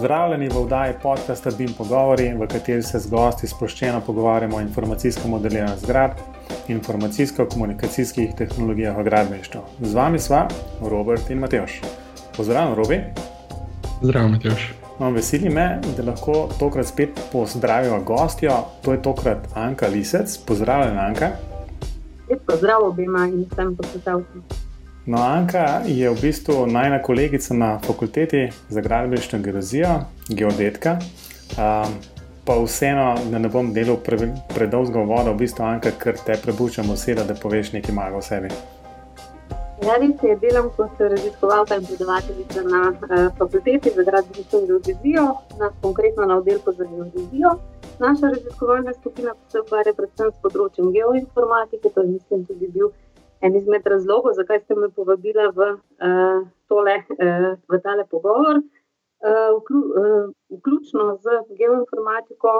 Pozdravljeni v oddaji podcasta BIM Pogovori, v kateri se z gosti sproščeno pogovarjamo o informacijskem modeliranju zgrad in informacijsko-komunikacijskih tehnologijah v gradbeništvu. Z vami sva Robert in Matejš. Pozdravljen, Robi. Zdravo, Matejš. No, veseli me, da lahko tokrat spet pozdravimo gostjo. To je tokrat Anka Lisec. Pozdravljen, Anka. Pozdrav obima in vsem poslušalcem. No, Anka je v bistvu najna kolegica na fakulteti za gradbeništvo in geodezijo, geodetka. Um, pa vseeno, da ne bom delal pre, predolgo vodo, v bistvu Anka, ker te prebučam oseba, da poveš nekaj malo o sebi. Ja, res je, delam kot raziskovalka in predavateljica na uh, fakulteti za gradbeništvo in geodezijo, na, konkretno na oddelku za geodezijo. Naša raziskovalna skupina se ukvarja predvsem s področjem geoinformatike, to je mislim tudi bil en izmed razlogov, zakaj ste me povabili v, uh, tole, uh, v tale pogovor. Uh, vklju, uh, vključno z geoinformatiko,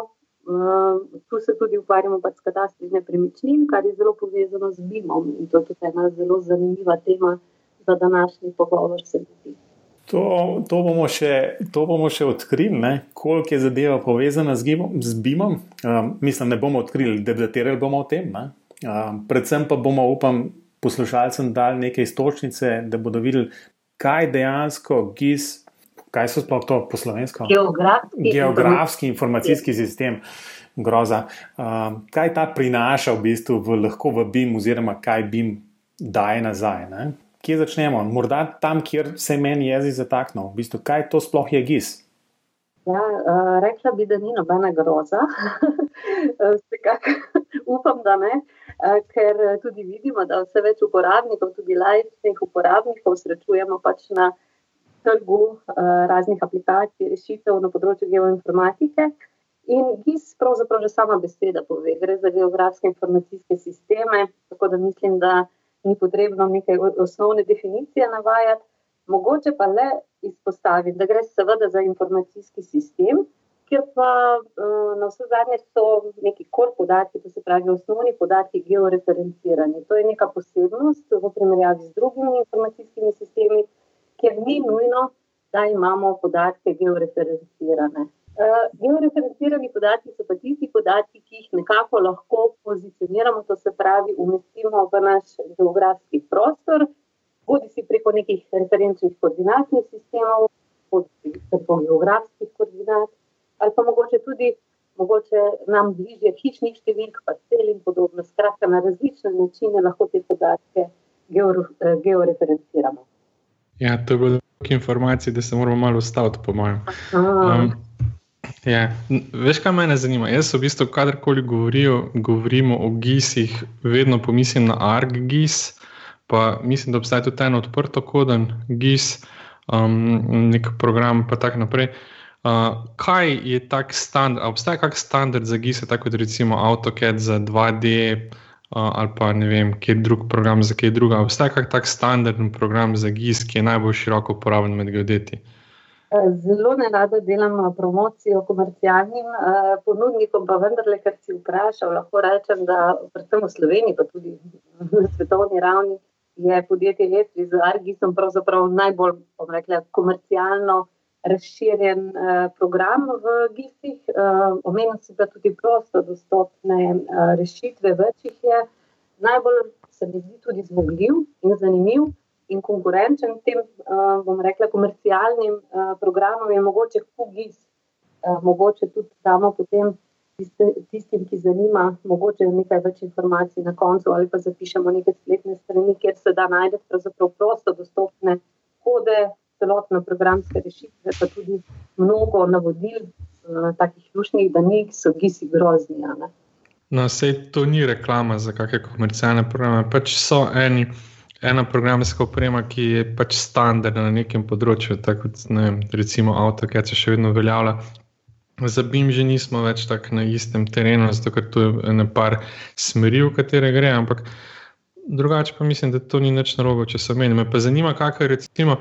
uh, tu se tudi ukvarjamo pač s katastri nepremičnin, kar je zelo povezano z BIM-om in to je tudi ena zelo zanimiva tema za današnji pogovor. To, to, bomo še, to bomo še odkrili, koliko je zadeva povezana z, z BIM-om. Um, mislim, ne bomo odkrili, debatirali bomo o tem. Um, predvsem pa bomo, upam, poslušalcem dali neke istočnice, da bodo videli, kaj dejansko GIS, kaj so sploh to po slovensko? Geografski, Geografski informacijski sistem. Groza. Um, kaj ta prinaša v bistvu v, lahko v BIM, oziroma kaj BIM daje nazaj? Ne? Kje začnemo? Morda tam, kjer se meni jezik zataknil. V bistvu, kaj to sploh je GIS? Ja, uh, rekla bi, da ni nobena groza. Upam, da ne. Uh, ker eh, tudi vidimo, da vse več uporabnikov, tudi lajčnih uporabnikov, srečujemo pač na trgu eh, raznih aplikacij, rešitev na področju geoinformatike. In GIS, pravzaprav že sama beseda pove, gre za geografske informacijske sisteme, tako da mislim, da ni potrebno nekaj osnovne definicije navajati. Mogoče pa le izpostaviti, da gre seveda za informacijski sistem, kjer pa uh, na vse zadnje so neki kor podatki, to se pravi osnovni podatki, georeferencirani. To je neka posebnost v primerjavi z drugimi informacijskimi sistemi, kjer ni nujno, da imamo podatke georeferencirane. Uh, georeferencirani podatki so pa tisti podatki, ki jih nekako lahko pozicioniramo, to se pravi, umestimo v naš geografski prostor, bodi si preko nekih referenčnih koordinatnih sistemov, bodi si preko geografskih koordinat ali pa mogoče tudi mogoče nam bližje hišnih številk, pa cel in podobno. Skratka, na različne načine lahko te podatke eh, georeferenciramo. Ja, to je bilo toliko informacij, da se moramo malo ustaviti, po mojem. Um, ja. Veš, kaj me zanima? Jaz v bistvu, kadarkoli govorijo, govorimo o GIS-ih, vedno pomislim na ArcGIS, pa mislim, da obstaja tudi en odprto koden GIS, um, nek program, pa tako naprej. Uh, kaj je tak standard, obstaja kak standard za GIS, tako kot recimo AutoCAD za 2D uh, ali pa ne vem, kje drug program za kaj druga. Obstaja kak tak standardni program za GIS, ki je najbolj široko uporabljen med geodeti? Zelo ne rada delam promocijo komercialnim uh, ponudnikom, pa vendarle, ker si vprašal, lahko rečem, da predvsem v Sloveniji, pa tudi na svetovni ravni, je podjetje Etri z Argisom pravzaprav najbolj, bom rekla, komercialno razširjen uh, program v GIS-ih, uh, omenil si pa tudi prosto dostopne uh, rešitve, več jih je. Najbolj se mi zdi tudi zmogljiv in zanimiv in konkurenčen tem, uh, bom rekla, komercialnim uh, programom je mogoče QGIS. Uh, mogoče tudi damo potem tistim, ki zanima, mogoče nekaj več informacij na koncu ali pa zapišemo neke spletne strani, kjer se da najti pravzaprav prosto dostopne kode, celotne programske rešitve, pa tudi mnogo navodil, uh, takih lušnih, da ni, so gisi grozni. No, sej to ni reklama za kakšne komercialne programe. Pač so eni, ena programska oprema, ki je pač standardna na nekem področju, tako kot ne vem, recimo avto, ki se še vedno uveljavlja. Za BIM že nismo več tako na istem terenu, zato ker tu je nekaj smeri, v katere gre, ampak drugače pa mislim, da to ni nič narobe, če se meni. Me pa zanima, kakšno je recimo.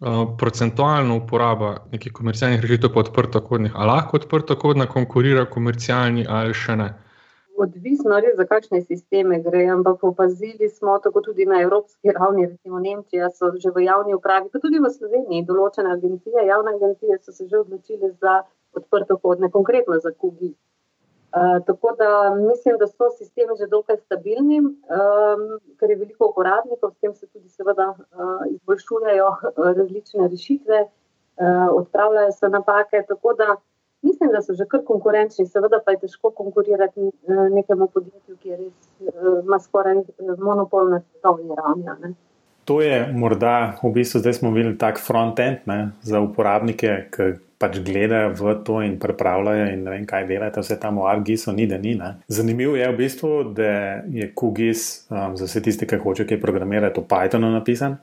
Uh, procentualna uporaba nekih komercialnih rešitev po odprtokodnih, ali lahko odprtokodna konkurira komercialni ali še ne? odvisno je, za kakšne sisteme gre, ampak opazili smo tako tudi na evropski ravni, recimo Nemčija, so že v javni upravi, pa tudi v Sloveniji, določene agencije, javne agencije so se že odločile za odprto hodne, konkretno za kugi. Uh, tako da mislim, da so sistemi že dokaj stabilni, um, ker je veliko uporabnikov, s tem se tudi seveda uh, izboljšujejo različne rešitve, uh, odpravljajo se napake. Tako da mislim, da so že kar konkurenčni, seveda pa je težko konkurirati nekemu podjetju, ki je res, uh, ima skoraj monopol na svetovni ravni. To je morda v bistvu zdaj smo videli tak front-end za uporabnike, ki pač gledajo v to in pripravljajo in ne vem, kaj delajo, vse tam v Argisu ni, da ni. Ne. Zanimivo je v bistvu, da je QGIS um, za vse tiste, ki hoče kaj programirati, v Pythonu napisan.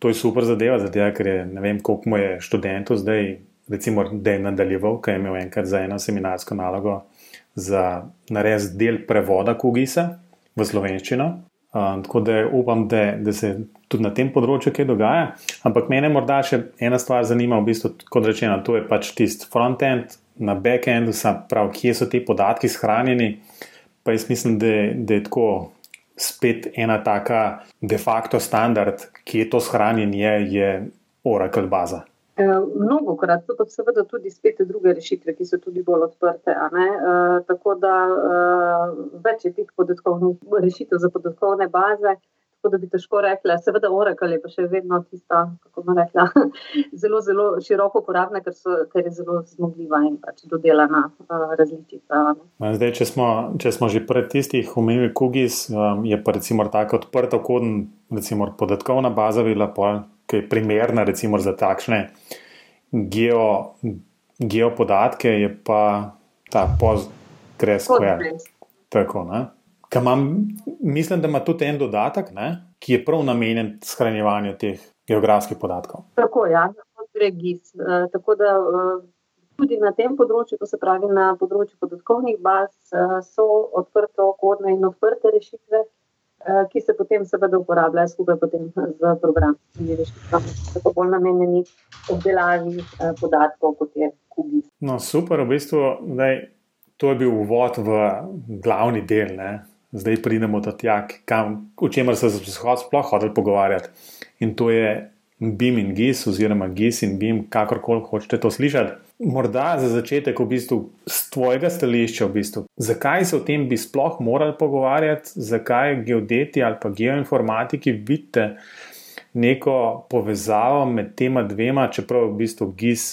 To je super zadeva, zato ker je ne vem, koliko mu je študentov zdaj, recimo, da je nadaljeval, kaj je imel enkrat za eno seminarsko nalogo za narediti del prevoda QGIS-a v slovenščino. Tako da upam, da, da se tudi na tem področju kaj dogaja. Ampak mene morda še ena stvar zanima, v bistvu, kot rečeno, to je pač tisti front-end, na back-endu, pravi, kje so ti podatki shranjeni. Pa jaz mislim, da, da je tako spet ena taka de facto standard, kje to shranjenje je Oracle baza. Eh, Mnogo krat so pa seveda tudi spet druge rešitve, ki so tudi bolj odprte. E, tako da e, več je teh podatkovnih rešitev za podatkovne baze, tako da bi težko rekla. Seveda Oracle je pa še vedno tista, kako bi rekla, zelo, zelo široko uporabna, ker, so, ker je zelo zmogljiva in pač dodelana e, različica. Zdaj, če smo, če smo že pred tistih omenili Kugis, je pa recimo tako odprto koden, recimo podatkovna baza bila pol ki je primerna recimo, za takšne geo, geopodatke, je pa ta PostgreSQL. Tako, imam, mislim, da ima tudi en dodatek, ne, ki je prav namenjen shranjevanju teh geografskih podatkov. Tako, ja, GIS. Eh, tako da eh, tudi na tem področju, to se pravi na področju podatkovnih baz, eh, so odprto kodne in odprte rešitve. Eh, ki se potem seveda uporabljajo skupaj z rešitvami, tako bolj namenjeni obdelavi eh, podatkov, kot je Kubis. No, super, v bistvu, daj, to je bil uvod v glavni del. Ne? Zdaj pridemo do tega, o čemer se sploh hodili pogovarjati. In to je BIM in GIS, oziroma GIS in BIM, kakorkoli hočete to slišati. Morda za začetek, v bistvu, z tvojega stališča, v bistvu, zakaj se o tem bi sploh morali pogovarjati, zakaj geodeti ali pa geoinformatiki vidite neko povezavo med tema dvema, čeprav v bistvu GIS.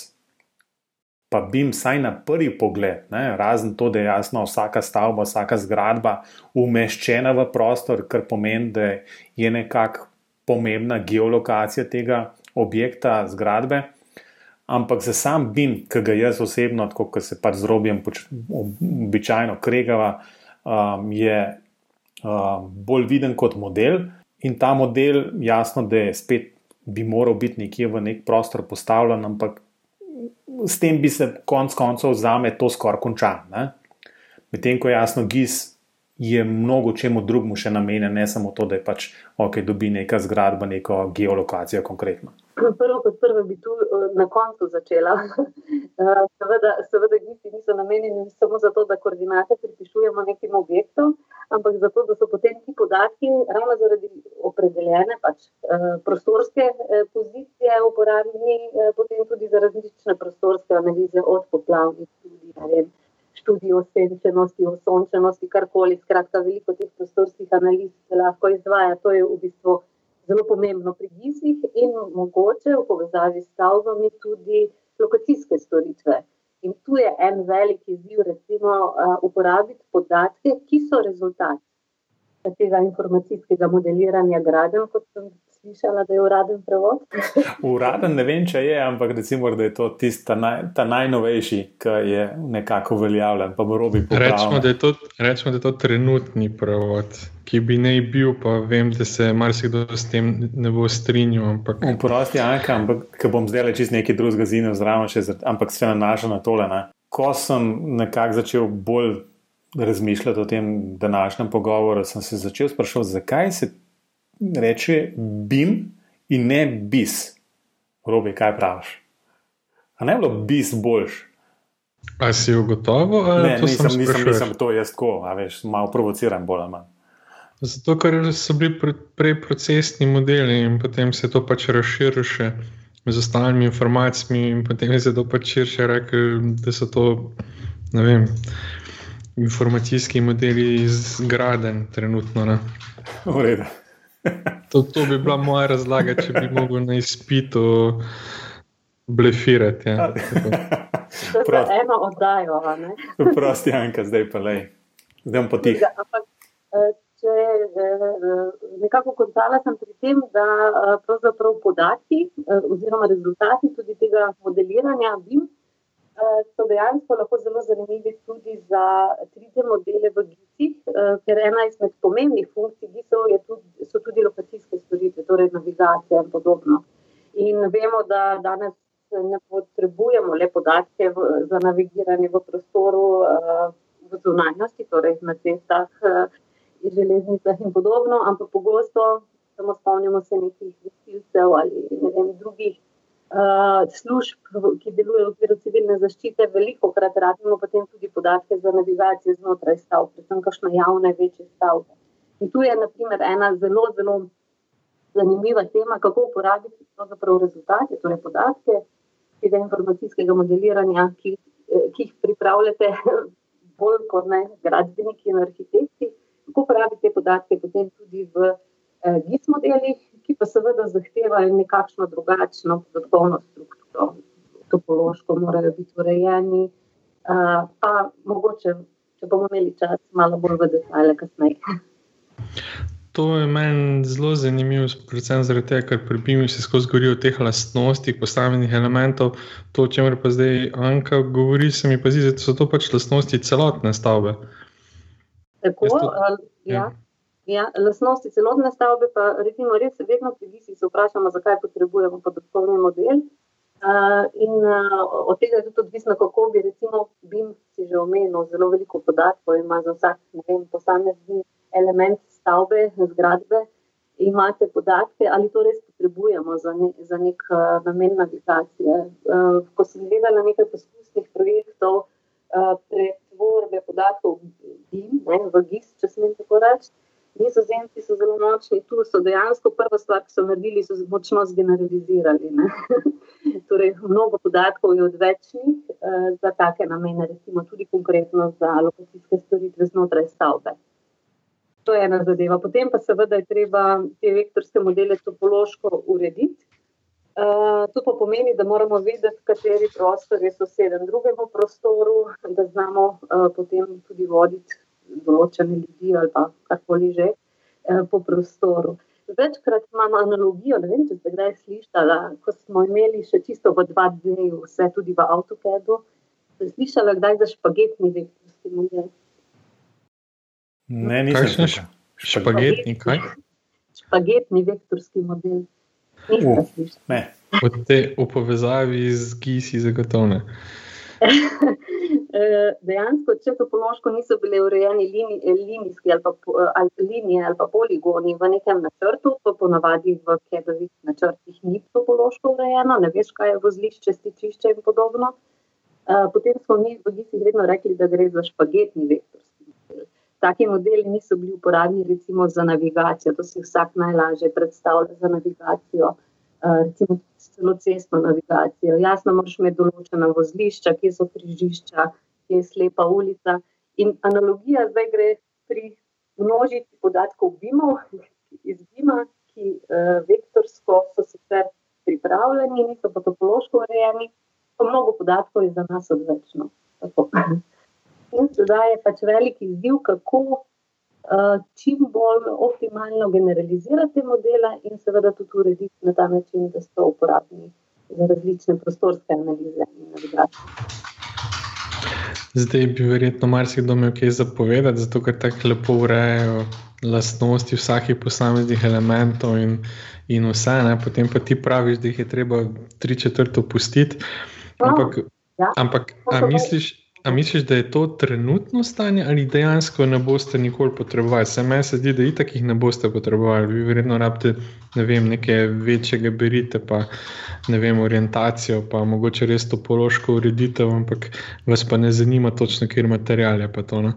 Pa bi jim vsaj na prvi pogled, ne, razen to, da je jasno, vsaka stavba, vsaka zgradba umeščena v prostor, kar pomeni, da je nekako pomembna geolokacija tega objekta, zgradbe. Ampak za sam BIM, ki ga jaz osebno, kot se pač z robijem, običajno kregava, um, je um, bolj viden kot model. In ta model, jasno, da je spet bi moral biti nekje v nek prostor postavljen, ampak s tem bi se konec koncev za me to skoraj končalo. Medtem ko jasno GIS je mnogo čemu drugemu še namenjen, ne samo to, da je pač ok, dobi neka zgradba, neko geolokacijo konkretno. Prvo, kot prvo, bi tu eh, na koncu začela. Eh, seveda, seveda, gisi niso namenjeni samo zato, da koordinate pripišujemo nekim objektom, ampak zato, da so potem ti podatki, ravno zaradi opredeljene pač, eh, prostorske pozicije, uporabljeni potem tudi za različne prostorske analize, od poplavnih tudi študij o senčenosti, o sončenosti, karkoli. Skratka, veliko teh prostorskih analiz se lahko izvaja. To je v bistvu zelo pomembno pri gizih in mogoče v povezavi s stavbami tudi lokacijske storitve. In tu je en velik izziv, recimo, uporabiti podatke, ki so rezultat tega informacijskega modeliranja gradenj, kot sem slišala, da je uraden prevod. uraden ne vem, če je, ampak recimo, da je to tista naj, ta najnovejši, ki je nekako uveljavljen. Rečemo da, rečemo, da je to trenutni prevod, ki bi naj bil, pa vem, da se marsikdo s tem ne bo strinjal. Ampak... Prosti, Anka, ampak bom zdaj le čist nekaj drugega zina, zraven še, ampak se nanaša na tole. Ne? Ko sem nekako začel bolj razmišljati o tem današnjem pogovoru, sem se začel sprašovati, zakaj se reče bim in ne bis. Robi, kaj praviš? A ne bilo bis boljš? A si ugotovil? Ne, to nisem, nisem, nisem to jaz tako, a veš, malo provociram bolj ali manj. Zato, ker so bili prej procesni modeli in potem se to pač razširi še z ostalimi informacijami, in potem se to pač širše reče, da so to vem, informacijski modeli iz Graden, trenutno. To, to bi bila moja razlaga, če bi mogel na izpitu blefirati. Ja. To je eno oddajo. Prosti, Anka, zdaj pa le. Zdaj potih. Ja, eh, če eh, nekako končala sem pri tem, da eh, pravzaprav podatki oziroma rezultati tudi tega modeliranja BIM so dejansko lahko zelo zanimivi tudi za 3D modele v GIS-ih, ker ena izmed pomembnih funkcij GIS-ov tudi, so tudi lokacijske storitve, torej navigacija in podobno. In vemo, da danes ne potrebujemo le podatke v, za navigiranje v prostoru, uh, v zunanjosti, torej na cestah, železnicah in podobno, ampak pogosto samo spomnimo se nekih gasilcev ali ne vem, drugih služb, ki delujejo v okviru civilne zaščite. Veliko krat rabimo potem tudi podatke za navigacijo znotraj stavb, predvsem kakšne javne večje stavbe. In tu je naprimer ena zelo, zelo zanimiva tema, kako uporabiti rezultate, torej podatke tega informacijskega modeliranja, ki, eh, ki jih pripravljate bolj kot ne gradbeniki in arhitekti, kako uporabiti te podatke potem tudi v eh, GIS modelih, ki pa seveda zahtevajo nekakšno drugačno podatkovno strukturo, topološko morajo biti urejeni, eh, pa mogoče, če bomo imeli čas, malo bolj v detalje kasneje. To je meni zelo zanimivo, predvsem zaradi tega, ker pri BIM-u se skozi govori o teh lastnostih, posameznih elementov. To, o čemer pa zdaj Anka govori, se mi pa zdi, da so to pač lastnosti celotne stavbe. Tako, to, ja. Ja. Ja, lastnosti celotne stavbe, pa recimo res vedno pri visi se vprašamo, zakaj potrebujemo podatkovni model. Uh, in uh, od tega je tudi odvisno, kako bi recimo BIM si že omenil, zelo veliko podatkov ima za vsak posamezni element stavbe, zgradbe, imate podatke, ali to res potrebujemo za, ne, za nek uh, namen navigacije. Uh, ko sem gledala nekaj poskusnih projektov uh, pretvorbe podatkov BIM, ne, v GIS, če smem tako reči. Nizozemci so zelo močni, tu so dejansko prva stvar, ki so naredili, so močno zgeneralizirali. torej, mnogo podatkov je odvečnih uh, za take namene, recimo tudi konkretno za lokacijske storitve znotraj stavbe. To je ena zadeva. Potem pa seveda je treba te vektorske modele topološko urediti. Uh, to pa pomeni, da moramo vedeti, kateri prostor je soseden drugemu prostoru, da znamo uh, potem tudi voditi določene ljudi ali pa karkoli že uh, po prostoru. Večkrat imamo analogijo, ne vem, če ste kdaj slišali, ko smo imeli še čisto v 2D, vse tudi v AutoCAD-u. Ste slišali kdaj za špagetni vektorski model? Ne, nisem še špagetni, kaj? Špagetni vektorski model. Uh, Od te v povezavi z GIS-i zagotovne. Eh, dejansko, če topološko niso bile urejeni linijski ali, pa, ali linije ali pa poligoni v nekem načrtu, to ponavadi v kedovih načrtih ni topološko urejeno, ne veš, kaj je vozlišče, stičišče in podobno. Eh, potem smo mi v GIS-ih vedno rekli, da gre za špagetni vektor. Taki modeli niso bili uporabni recimo za navigacijo, to si vsak najlažje predstavlja za navigacijo, eh, recimo celo cestno navigacijo. Jasno, moraš imeti določena vozlišča, kje so križišča, kje je slepa ulica. In analogija zdaj gre pri množici podatkov BIM-ov, iz BIM-a, ki uh, vektorsko so sicer pripravljeni, niso pa topološko urejeni, pa mnogo podatkov je za nas odvečno. Tako. In sedaj je pač veliki izziv, kako čim bolj optimalno generalizirati modele in seveda tudi urediti na ta način, da so uporabni za različne prostorske analize in navigacije. Zdaj bi verjetno marsikdo imel kaj zapovedati, zato ker tako lepo urejajo lastnosti vsakih posameznih elementov in, in vse, ne? potem pa ti praviš, da jih je treba tri četrt opustiti. Ampak, ja. ampak a misliš, A misliš, da je to trenutno stanje ali dejansko ne boste nikoli potrebovali? Se meni se zdi, da itak jih ne boste potrebovali. Vi verjetno rabite ne vem, neke večjega berite, pa ne vem, orientacijo, pa mogoče res topološko ureditev, ampak vas pa ne zanima točno, kjer material je pa to. No?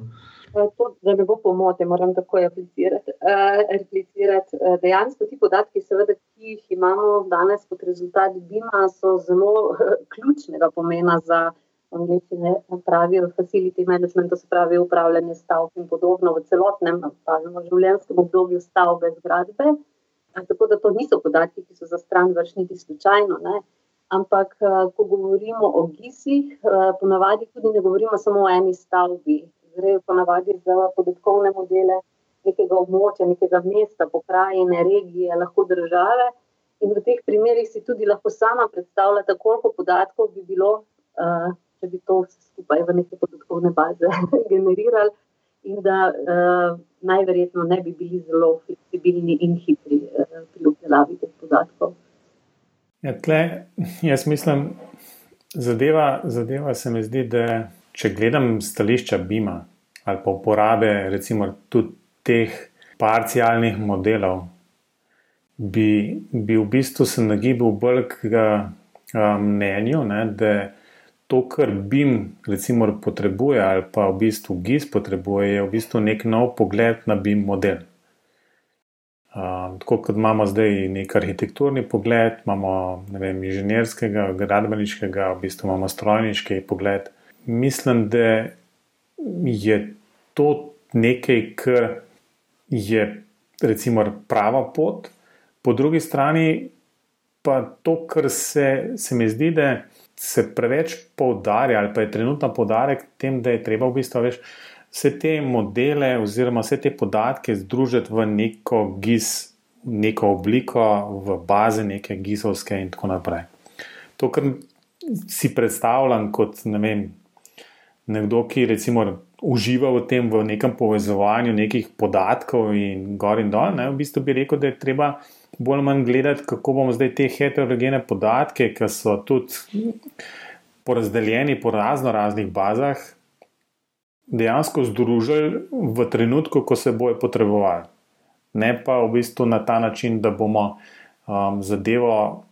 To, da ne bo pomote, moram tako aplicirati. Uh, replicirati. Uh, dejansko ti podatki, seveda, ki jih imamo danes kot rezultat BIM-a, so zelo uh, ključnega pomena za anglici ne pravijo facility management, to se pravi upravljanje stavb in podobno v celotnem pravimo, življenjskem obdobju stavbe zgradbe. Tako da to niso podatki, ki so za stran vršniti slučajno. Ne. Ampak, ko govorimo o GIS-ih, ponavadi tudi ne govorimo samo o eni stavbi. Gre ponavadi za podatkovne modele nekega območja, nekega mesta, pokrajine, regije, lahko države. In v teh primerih si tudi lahko sama predstavljate, koliko podatkov bi bilo, če bi to vse skupaj v neke podatkovne baze generirali, in da uh, najverjetno ne bi bili zelo fleksibilni in hitri uh, pri obdelavi teh podatkov. Ja, tle, jaz mislim, zadeva, zadeva se mi zdi, da če gledam stališča BIM-a ali pa uporabe, recimo, tudi teh parcialnih modelov, bi, bi v bistvu se nagibal bolj k um, mnenju, ne, da to, kar BIM recimo, potrebuje, ali pa v bistvu GIS potrebuje, je v bistvu nek nov pogled na BIM model. Uh, tako kot imamo zdaj nek arhitekturni pogled, imamo vem, inženirskega, gradbeniškega, v bistvu imamo strojniški pogled. Mislim, da je to nekaj, kar je recimo prava pot, po drugi strani pa to, kar se, se mi zdi, da se preveč poudarja, ali pa je trenutno poudarek tem, da je treba v bistvu več vse te modele oziroma vse te podatke združiti v neko GIS, neko obliko, v baze neke GIS-ovske in tako naprej. To, kar si predstavljam kot ne vem, nekdo, ki recimo. Uživa v tem, v nekem povezovanju nekih podatkov, in gor in dol. Ne, v bistvu bi rekel, da je treba bolj ali manj gledati, kako bomo zdaj te heterogene podatke, ki so tudi porazdeljeni po razno raznih bazah, dejansko združili v trenutku, ko se bojo potrebovali. Ne pa v bistvu na ta način, da bomo um, zadevo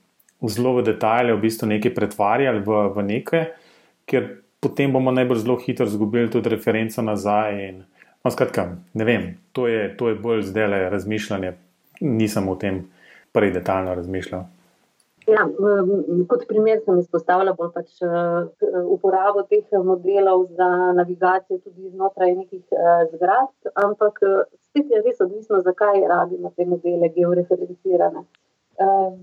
zelo v detalje, v bistvu nekaj pretvarjali v, v nekaj, ker potem bomo najbolj zelo hitro izgubili tudi referenco nazaj. In, no, skratka, ne vem, to je, to je bolj zdaj le razmišljanje nisem o tem prej detaljno razmišljal. Ja, kot primer sem izpostavila bolj pač uporabo teh modelov za navigacijo tudi znotraj nekih zgradb, ampak spet je res odvisno, zakaj rabimo te modele georeferencirane.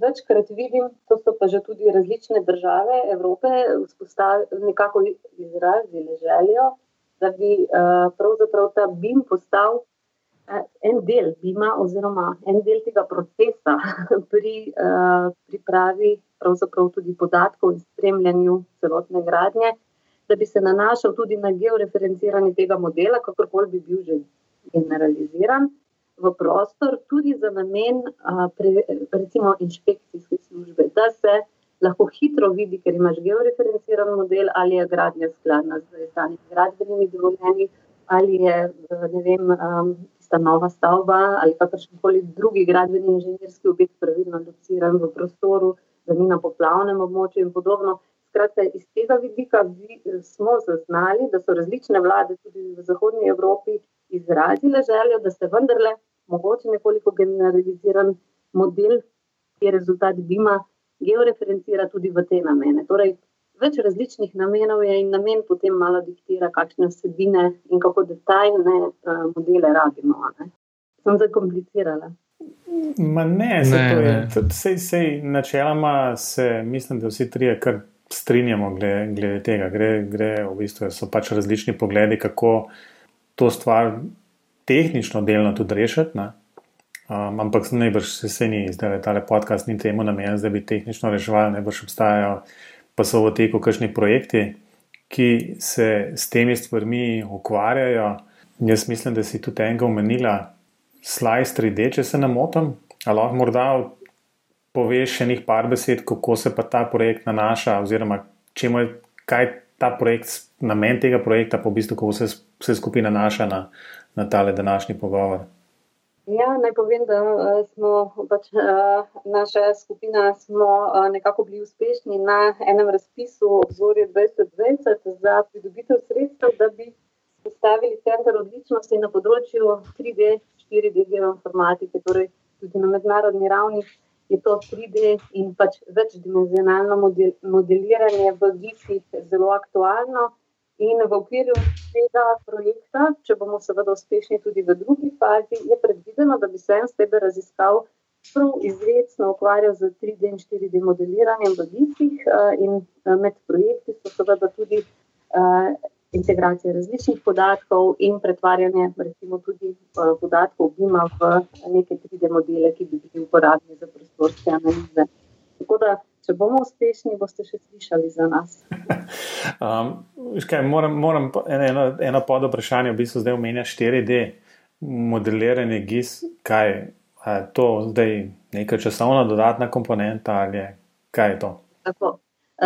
Večkrat vidim, to so pa že tudi različne države Evrope, nekako izrazili željo, da bi pravzaprav ta BIM postal en del BIM-a, oziroma en del tega procesa pri uh, pripravi tudi podatkov in spremljanju celotne gradnje, da bi se nanašal tudi na georeferenciranje tega modela, kakorkoli bi bil že generaliziran v prostor, tudi za namen, uh, pre, recimo, inšpekcijske službe, da se lahko hitro vidi, ker imaš georeferenciran model, ali je gradnja skladna z izdanimi gradbenimi dovoljenji. Ali je vem, um, tista nova stavba ali kakršen koli drugi gradbeni inženirski objekt pravilno lociran v prostoru, da ni na poplavnem območju in podobno. Skratka, iz tega vidika smo zaznali, da so različne vlade tudi v Zahodnji Evropi izrazile željo, da se vendarle mogoče nekoliko generaliziran model, ki je rezultat BIM-a, georeferencira tudi v te namene. Torej, več različnih namenov je in namen potem malo diktira, kakšne vsebine in kako detaljne uh, modele rabimo. Ne? Sem zakomplicirala. Ma ne, se ne, to je. Načeloma se mislim, da vsi trije kar strinjamo glede, glede tega. Gre, gre v bistvu, so pač različni pogledi, kako to stvar tehnično delno tudi rešiti. Um, ampak najbrž se, se ni, zdaj ta podcast ni temu namenjen, da bi tehnično reševali, najbrž obstajajo pa so v teku kakšni projekti, ki se s temi stvarmi ukvarjajo. Jaz mislim, da si tudi enega omenila, slice 3D, če se ne motim. Ali lahko morda poveš še nekaj besed, kako se pa ta projekt nanaša, oziroma čemu je, kaj ta projekt, namen tega projekta, pa v bistvu, ko vse, vse skupina naša na, na tale današnji pogovor. Ja, naj povem, da smo pač, naša skupina smo nekako bili uspešni na enem razpisu obzorja 2020 za pridobitev sredstev, da bi postavili center odličnosti na področju 3D, 4D geoinformatike, torej tudi na mednarodni ravni je to 3D in pač večdimenzionalno model, modeliranje v GIS-ih zelo aktualno. In v okviru tega projekta, če bomo seveda uspešni tudi v drugi fazi, je predvideno, da bi se en sebe raziskal prav izredno ukvarjal z 3D in 4D modeliranjem v GIS-ih in med projekti so seveda tudi integracije različnih podatkov in pretvarjanje recimo, tudi podatkov BIM-a v neke 3D modele, ki bi bili uporabni za prostorske analize. Tako da, če bomo uspešni, boste še slišali za nas. um, kaj, moram moram eno, eno pod vprašanje, v bistvu zdaj omenja 4D modeliranje GIS, kaj je to zdaj neka časovna dodatna komponenta ali je, kaj je to? Tako.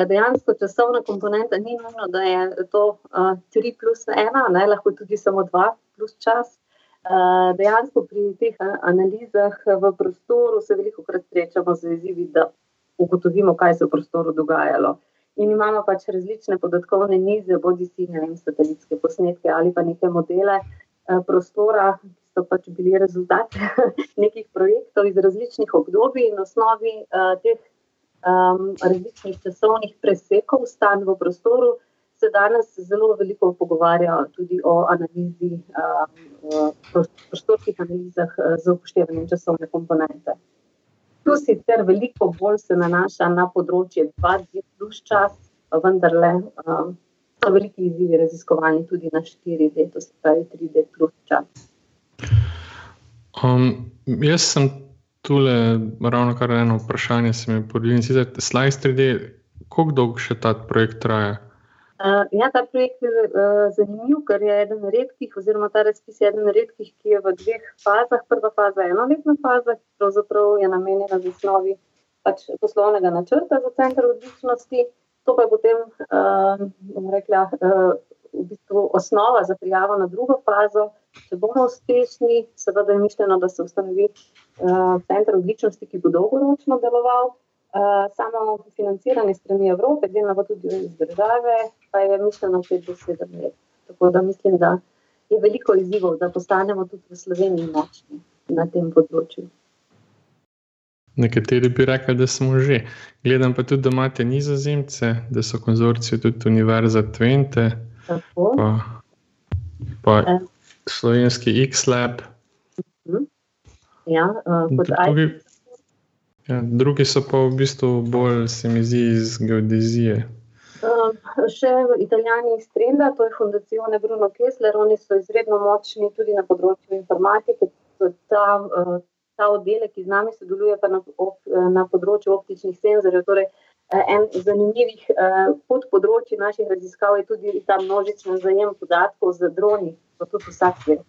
Dejansko časovna komponenta ni nujno, da je to uh, eh, 3 plus 1, ne, lahko tudi samo 2 plus čas. Uh, dejansko pri teh analizah v prostoru se veliko krat srečamo z izzivi, da ugotovimo, kaj se v prostoru dogajalo. In imamo pač različne podatkovne nize, bodi si vem, satelitske posnetke ali pa neke modele uh, prostora, ki so pač bili rezultat nekih projektov iz različnih obdobij in osnovi uh, teh um, različnih časovnih presekov stanj v prostoru, se danes zelo veliko pogovarja tudi o analizi, um, prostorskih analizah uh, z upoštevanjem časovne komponente. Tu sicer veliko bolj se nanaša na področje 2D plus čas, vendar le um, so veliki izzivi raziskovalni tudi na 4D, to se pravi 3D plus čas. Um, jaz sem Tule, ravno kar eno vprašanje se mi. In sicer, Slice 3D, koliko dolgo še ta projekt traja? Uh, ja, ta projekt je uh, zanimiv, ker je eden redkih, oziroma ta razpis je eden redkih, ki je v dveh fazah. Prva faza je enoletna faza, ki pravzaprav je namenjena za osnovi pač poslovnega načrta za center odličnosti. To pa je potem, uh, bom rekla, uh, v bistvu osnova za prijavo na drugo fazo. Če bomo uspešni, seveda je mišljeno, da se ustanovi uh, center odličnosti, ki bo dolgoročno deloval. Uh, samo financiranje strani Evrope, delno pa tudi iz države, pa je mišljeno 5-7 let. Tako da mislim, da je veliko izzivov, da postanemo tudi v Sloveniji močni na tem področju. Nekateri bi rekli, da smo že. Gledam pa tudi, da imate nizozemce, da so konzorci tudi Univerza Twente, pa, pa eh. slovenski X-Lab. Mhm. Ja, uh, drugi, ja, drugi so pa v bistvu bolj, se mi zdi, iz geodezije. Uh, še italijani iz Trenda, to je Fundacione Bruno Kessler, oni so izredno močni tudi na področju informatike. Ta, uh, ta oddelek, ki z nami sodeluje, pa na, op, na področju optičnih senzorjev. Torej, en zanimivih uh, podpodročji naših raziskav je tudi ta množičen zajem podatkov z droni, pa tudi vsak svet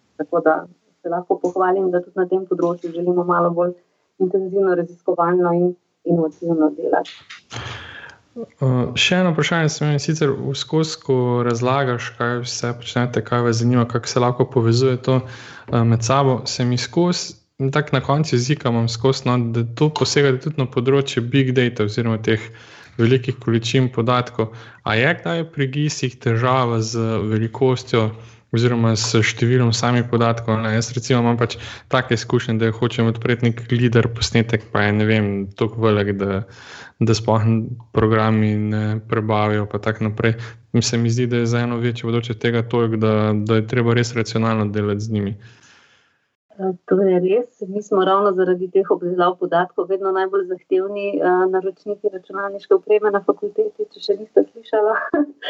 se lahko pohvalim, da tudi na tem področju želimo malo bolj intenzivno, raziskovalno in inovativno delati. Uh, še eno vprašanje, se mi sicer v skozi razlagaš, kaj vse počnete, kaj vas zanima, kako se lahko povezuje to uh, med sabo. Se mi skozi, tako na koncu jezika, imam skozi, no, da to posegate tudi na področje big data, oziroma teh velikih količin podatkov. A je kdaj pri GIS-ih težava z velikostjo? Oziroma s številom samih podatkov. Ne. Jaz recimo imam pač take izkušnje, da hočem odpreti nek lider posnetek, pa je ne vem, tako velik, da, da sploh programi ne prebavijo, pa tako naprej. Mi se mi zdi, da je za eno večje vodoče tega toliko, da, da je treba res racionalno delati z njimi. To je res. Mi smo ravno zaradi teh obdelav podatkov vedno najbolj zahtevni uh, naročniki računalniške opreme na fakulteti, če še niste slišali.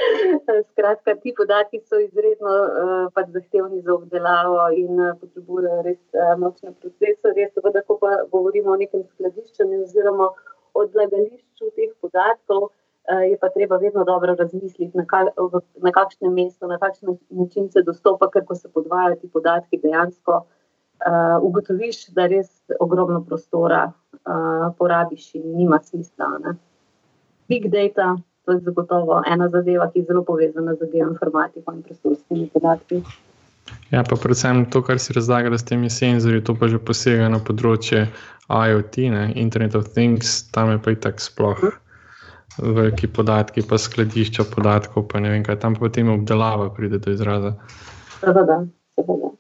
Skratka, ti podatki so izredno uh, pač zahtevni za obdelavo in uh, potrebujejo res uh, močne procesorje. Seveda, ko pa govorimo o nekem skladiščenju oziroma odlagališču teh podatkov, uh, je pa treba vedno dobro razmisliti, na, kak, na kakšnem mestu, na kakšen način se dostopa, ker ko se podvajajo ti podatki dejansko uh, ugotoviš, da res ogromno prostora uh, porabiš in nima smisla. Ne? Big data to je zagotovo ena zadeva, ki je zelo povezana z geoinformatiko in prostorskimi podatki. Ja, pa predvsem to, kar si razlagal s temi senzorji, to pa že posega na področje IoT, ne? Internet of Things, tam je pa i tak sploh veliki podatki, pa skladišča podatkov, pa ne vem kaj, tam potem obdelava pride do izraza. Seveda, seveda.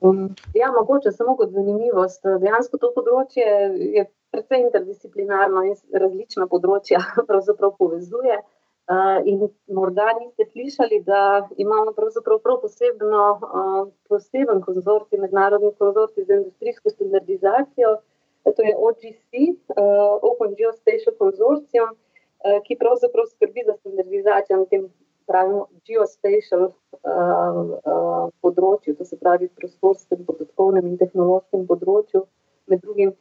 Um, ja, mogoče samo kot zanimivost. Dejansko to področje je precej interdisciplinarno in različna področja povezuje. Uh, in morda niste slišali, da imamo prav posebno, uh, poseben konzorcij, mednarodni konzorcij za industrijsko standardizacijo, to je OGC, uh, Open Geospatial Consortium, uh, ki pravzaprav skrbi za standardizacijo na tem pravimo geospatial uh, uh, področju, to se pravi prostorskem, podatkovnem in tehnološkem področju, med drugim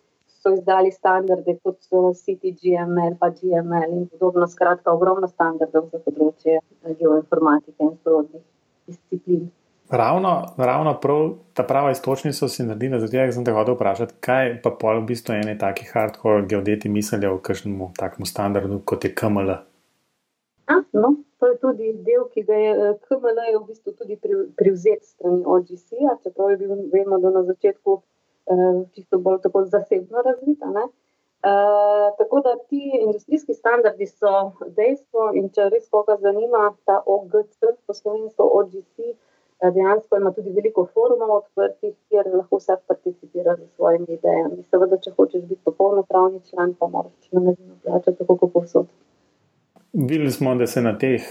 so izdali standarde, kot so CTGML, pa GML in podobno. Skratka, ogromno standardov za področje eh, geoinformatike in sorodnih disciplin. Ravno, ravno prav, ta prava istočnica so si naredili, zato sem te hotel vprašati, kaj pa pol v bistvu ene takih hardcore geodeti mislijo o kakšnem takemu standardu, kot je KML. A, no, to je tudi del, ki ga je eh, KML je v bistvu tudi privzet strani OGC-a, čeprav je bil, vemo, da na začetku Eh, čisto bolj tako zasebno razvita. Uh, tako da ti industrijski standardi so dejstvo, in če res koga zanima, ta OGC, poslovensko OGC, eh, dejansko ima tudi veliko forumov odprtih, kjer lahko vsak participira z svojimi idejami. Seveda, če hočeš biti popolnopravni član, pa moraš na nezino plačati, tako kot povsod. Videli smo, da se na teh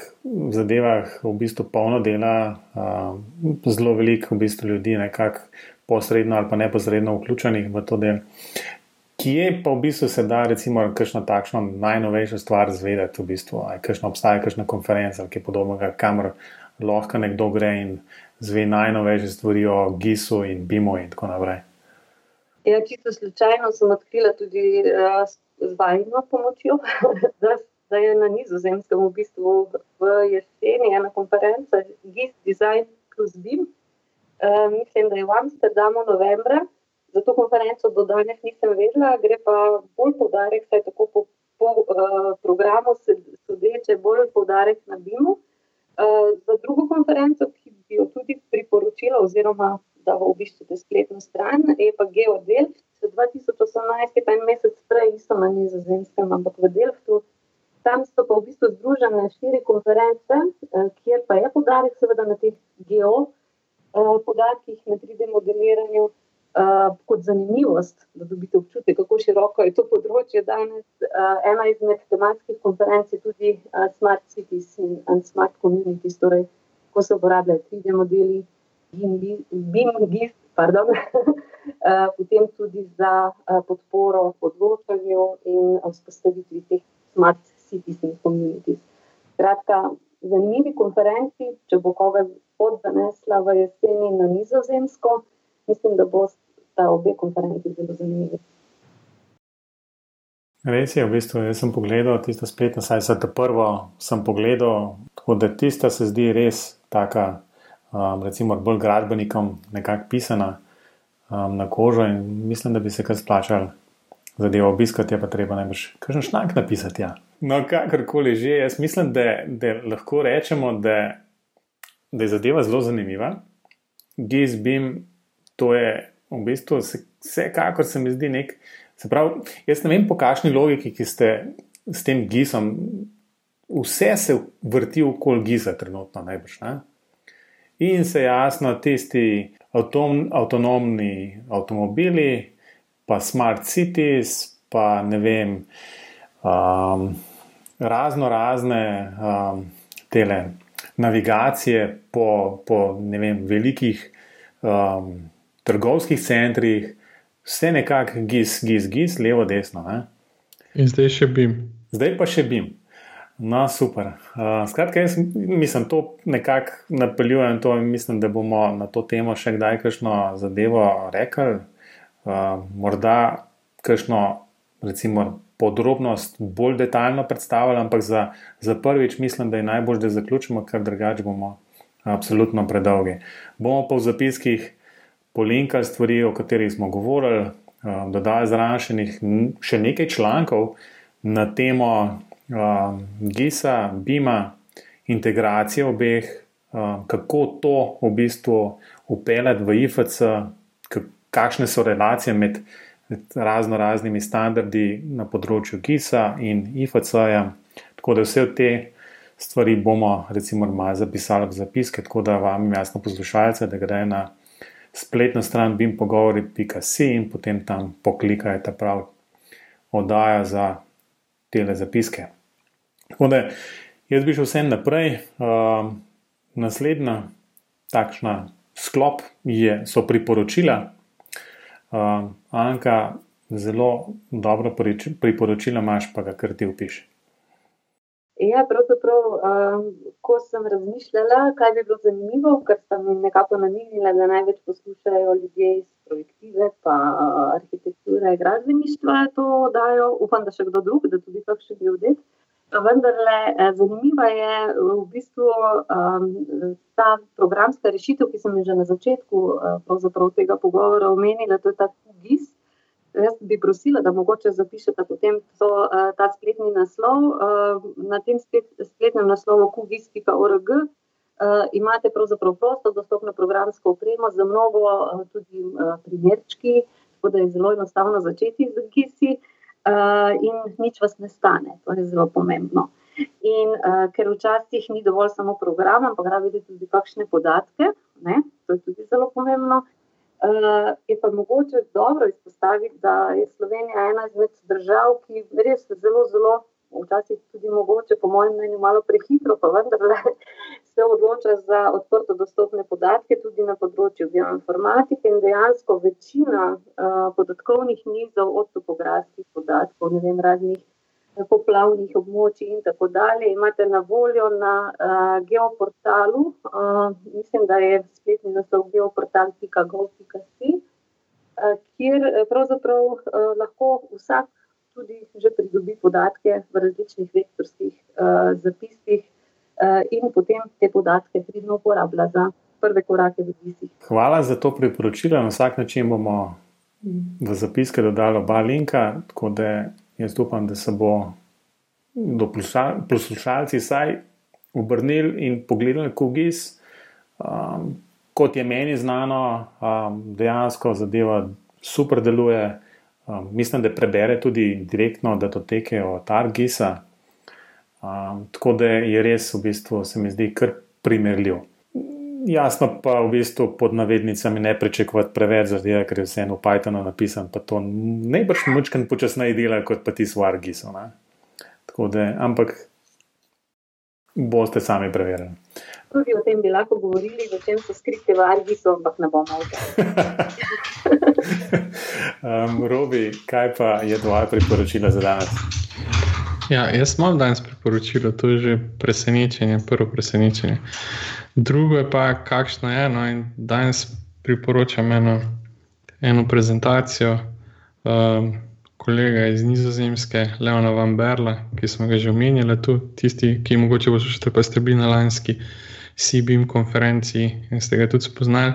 zadevah v bistvu polno dela, uh, zelo veliko v bistvu ljudi nekako posredno ali pa neposredno vključenih v to del. Kje pa v bistvu se da, recimo, kakšno takšno najnovejšo stvar zvedeti, v bistvu, ali kakšno obstaja kakšna konferenca ali kaj podobnega, kamor lahko nekdo gre in zve najnovejše stvari o GIS-u in BIM-u in tako naprej. Ja, čisto slučajno sem odkrila tudi uh, z vajno pomočjo, da, da je na nizozemskem v bistvu v jeseni ena konferenca GIS Design plus BIM. Eh, mislim, da je v Amsterdamu novembra. Za to konferenco do danes nisem vedela, gre pa bolj poudarek, saj tako po, po uh, programu sodeče, bolj poudarek na BIM-u. Uh, za drugo konferenco, ki bi jo tudi priporočila, oziroma da obiščete spletno stran, je pa Geodel. 2018 je pa en mesec prej, niso na nizozemskem, ampak v Delftu. Tam so pa v bistvu združene štiri konference, kjer pa je poudarek seveda na teh geodel. Eh, na 3D modeliranju uh, kot zanimivost, da dobite občutek, kako široko je to področje danes. Ena izmed tematskih konferenc je tudi Smart Cities in, in Smart Communities, torej ko se uporabljajo 3D modeli, BIM, GIS, pardon, potem tudi za podporo področanju in vzpostavitvi teh Smart Cities in Communities. Kratka, zanimivi konferenci, če bo koga pot zanesla v jeseni na Nizozemsko. Mislim, da bo ta obe konferenci zelo zanimivi. Res je, v bistvu, jaz sem pogledal tisto spletno stran, za to prvo sem pogledal, tako da tista se zdi res taka, um, recimo, bolj gradbenikom, nekako pisana um, na kožo in mislim, da bi se kar splačal zadevo obiskati, je pa treba najbrž kakšen šnak napisati. Ja. No, kakorkoli že, jaz mislim, da, da lahko rečemo, da da je zadeva zelo zanimiva. GSBIM, to je v bistvu vsekakor se mi zdi nek. Se pravi, jaz ne vem po kakšni logiki, ki ste s tem GIS-om, vse se vrti okoli GIS-a, trenutno najbrž. Ne? In se jasno, tisti avtom, avtonomni avtomobili, pa smart cities, pa ne vem, um, razno razne um, tele navigacije po, po vem, velikih um, trgovskih centrih, vse nekako gis, gis, gis, levo, desno. Ne? In zdaj še bim. Zdaj pa še bim. No, super. Uh, skratka, jaz mislim, to nekako napeljujem to in mislim, da bomo na to temo še kdaj kakšno zadevo rekli. Uh, morda kakšno, recimo, podrobnost bolj detaljno predstavili, ampak za, za prvič mislim, da je najbolj, da zaključimo, ker drugače bomo absolutno predolgi. Bomo pa v zapiskih polinkali stvari, o katerih smo govorili, dodali zrašenih še nekaj člankov na temo um, GISA, BIMA, integracije obeh, um, kako to v bistvu upeljati v IFC, kakšne so relacije med razno raznimi standardi na področju GISA in IFC-ja. Tako da vse te stvari bomo, recimo, malo zapisali v zapiske, tako da vam jasno poslušalce, da gre na spletno stran bimpogovori.com in potem tam poklikajte prav oddaja za tele zapiske. Tako da jaz bi šel vse naprej. Uh, naslednja takšna sklop je, so priporočila. Uh, Anka, zelo dobro priporočila imaš, pa ga kar ti upiši. Ja, pravzaprav, um, ko sem razmišljala, kaj bi bilo zanimivo, ker sem jim nekako namignila, da največ poslušajo ljudje iz projektive, pa arhitekture, gradbeništva, to dajo. Upam, da še kdo drug, da tudi kakšen ljudje. Vendar, eh, zanimiva je v bistvu um, ta programska rešitev, ki sem jo že na začetku uh, tega pogovora omenila, to je ta GIS. Jaz bi prosila, da mogoče zapišete potem to, uh, ta spletni naslov. Uh, na tem splet, spletnem naslovu kugis.org uh, imate pravzaprav prosto dostopno programsko opremo za mnogo uh, tudi uh, primerčki, tako da je zelo enostavno začeti z GIS-i uh, in nič vas ne stane. To je zelo pomembno. In uh, ker včasih ni dovolj samo program, ampak radi vidite tudi kakšne podatke, ne? to je tudi zelo pomembno. Uh, je pa mogoče dobro izpostaviti, da je Slovenija ena izmed držav, ki res zelo, zelo, včasih tudi mogoče, po mojem mnenju, malo prehitro, pa vendarle se odloča za odprto dostopne podatke tudi na področju bioinformatike in dejansko večina uh, podatkovnih nizov od topografskih podatkov, ne vem, raznih poplavnih območij in tako dalje, imate na voljo na uh, geoportalu. Uh, mislim, da je spletni naslov geoportal.gov.si, uh, kjer pravzaprav uh, lahko vsak tudi že pridobi podatke v različnih vektorskih uh, zapisih uh, in potem te podatke pridno uporablja za prve korake v visih. Hvala za to priporočilo. Na vsak način bomo v zapiske dodali oba linka, tako da jaz upam, da se bo do poslušalci vsaj obrnili in pogledali kogis. Um, kot je meni znano, um, dejansko zadeva super deluje. Um, mislim, da prebere tudi direktno datoteke od Argisa. Um, tako da je res, v bistvu, se mi zdi kar primerljiv. Jasno pa v bistvu pod navednicami ne pričakovati preveč, zato ker je vseeno v Pythonu napisan, pa to najbrž močkan počasneje dela kot pa ti v Argisu. Da, ampak boste sami preverili. Tudi o tem bi lahko govorili, o čem so skriti v Argisu, ampak ne bomo. um, Robi, kaj pa je tvoje priporočilo za danes? Ja, jaz imam danes priporočilo, to je že presenečenje, prvo presenečenje. Drugo je pa, kakšno je eno. Danes priporočam eno, eno prezentacijo um, kolega iz Nizozemske, Leona Van Berla, ki smo ga že omenjali tu, tisti, ki mogoče poslušate, pa ste bili na lanski CBM konferenci in ste ga tudi spoznali.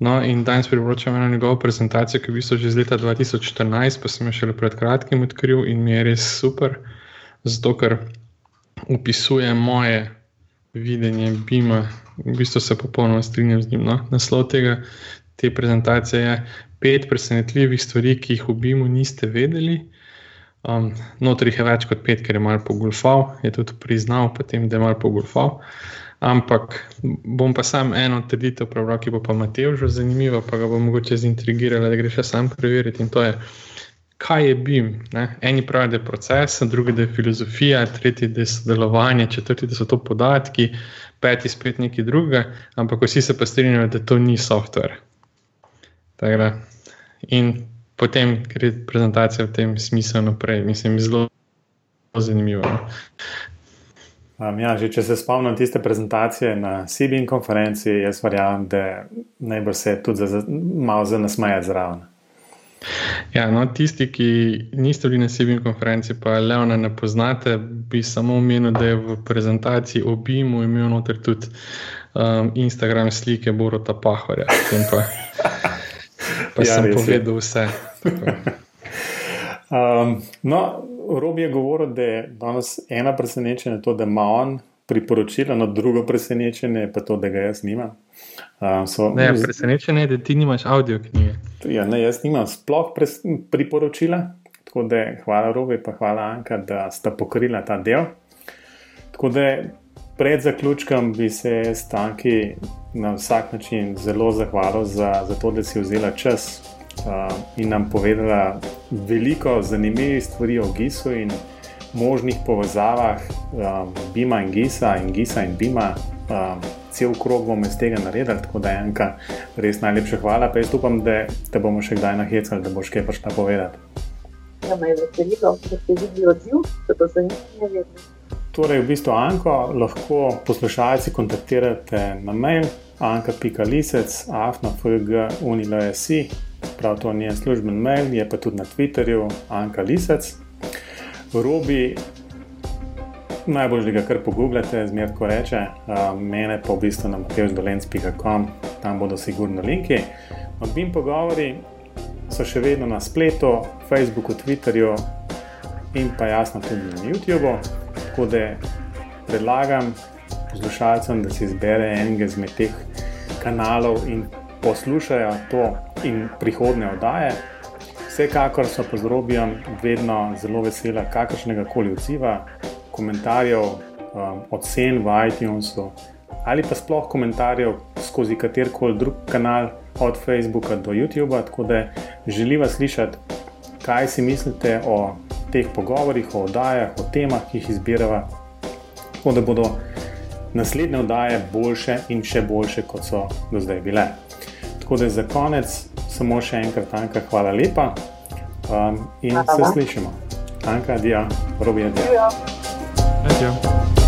No, in danes priporočam eno njegovo prezentacijo, ki je v bistvu že iz leta 2014, pa sem jo šele pred kratkim odkril in mi je res super, zato ker opisuje moje videnje Bima, v bistvu se popolnoma strinjam z njim. No? Naslov tega, te prezentacije je pet presenetljivih stvari, ki jih v Bimu niste vedeli. Um, Notri je več kot pet, ker je malo pogulfal, je tudi priznal, potem, da je malo pogulfal. Ampak bom pa sam eno trditev prebral, ki bo pa Matej že zanimivo, pa ga bom mogoče zintrigirala, da greš sam preveriti. In to je, kaj je BIM. Ne? Eni pravijo, da je proces, drugi, da je filozofija, tretji, da je sodelovanje, četrti, da so to podatki, peti spet nekaj drugega, ampak vsi se pa strinjajo, da to ni software. Takrat. In potem gre prezentacija v tem smislu naprej, mislim, zelo, zelo zanimivo. Um, ja, že, če se spomnim tiste prezentacije na CBN konferenci, jaz verjamem, da najbolj se tudi za, malo za nasmeje zraven. Ja, no, tisti, ki niste bili na sebi konferenci, pa Leona ne poznate, bi samo omenil, da je v prezentaciji obimu imel noter tudi um, Instagram slike Borota Pahorja. Pa, pa ja, sem povedal vse. um, no, Rob je govoril, da je danes ena presenečenja to, da ima on priporočila, no drugo presenečenje pa to, da ga jaz nimam. Uh, so, ne, presenečenje je, da ti nimaš audio knjige. Ja, ne, jaz nimam sploh priporočila, tako da hvala Robi, pa hvala Anka, da sta pokrila ta del. Tako da pred zaključkom bi se stanki na vsak način zelo zahvalil za, za to, da si vzela čas uh, in nam povedala veliko zanimivih stvari o Gisu in možnih povezavah um, Bima in Gisa in Gisa in Bima. Um, cel krog bomo iz tega naredili, tako da je enka res najlepša hvala. Pa jaz upam, da te bomo še kdaj nahecali, da boš kaj prišla povedati. Ja, me je veselilo, da ste videli odziv, da to zanimivo. Torej, v bistvu Anko lahko poslušalci kontaktirate na mail anka.lisec, afnafg, unilasi, prav to ni služben mail, je pa tudi na Twitterju Anka Lisec. Robi, najbolj že ga kar pogooglate, zmeraj ko reče, mene pa v bistvu na matevždolenc.com, tam bodo sigurno linki. Odbim pogovori so še vedno na spletu, Facebooku, Twitterju in pa jasno tudi na YouTubu. Tako da predlagam poslušalcem, da si izbere enega izmed teh kanalov in poslušajo to in prihodne oddaje. Vsekakor so z Robijem vedno zelo vesela kakršnega koli odziva, komentarjev, um, ocen v iTunesu ali pa sploh komentarjev skozi katerkoli drug kanal, od Facebooka do YouTuba. Tako da želiva slišati, kaj si mislite o teh pogovorih, o oddajah, o temah, ki jih izbirava, tako da bodo naslednje oddaje boljše in še boljše, kot so do zdaj bile. Tako da za konec samo še enkrat, Anka, hvala lepa um, in hvala. se slišimo. Anka, adijo, robi adijo. Adijo.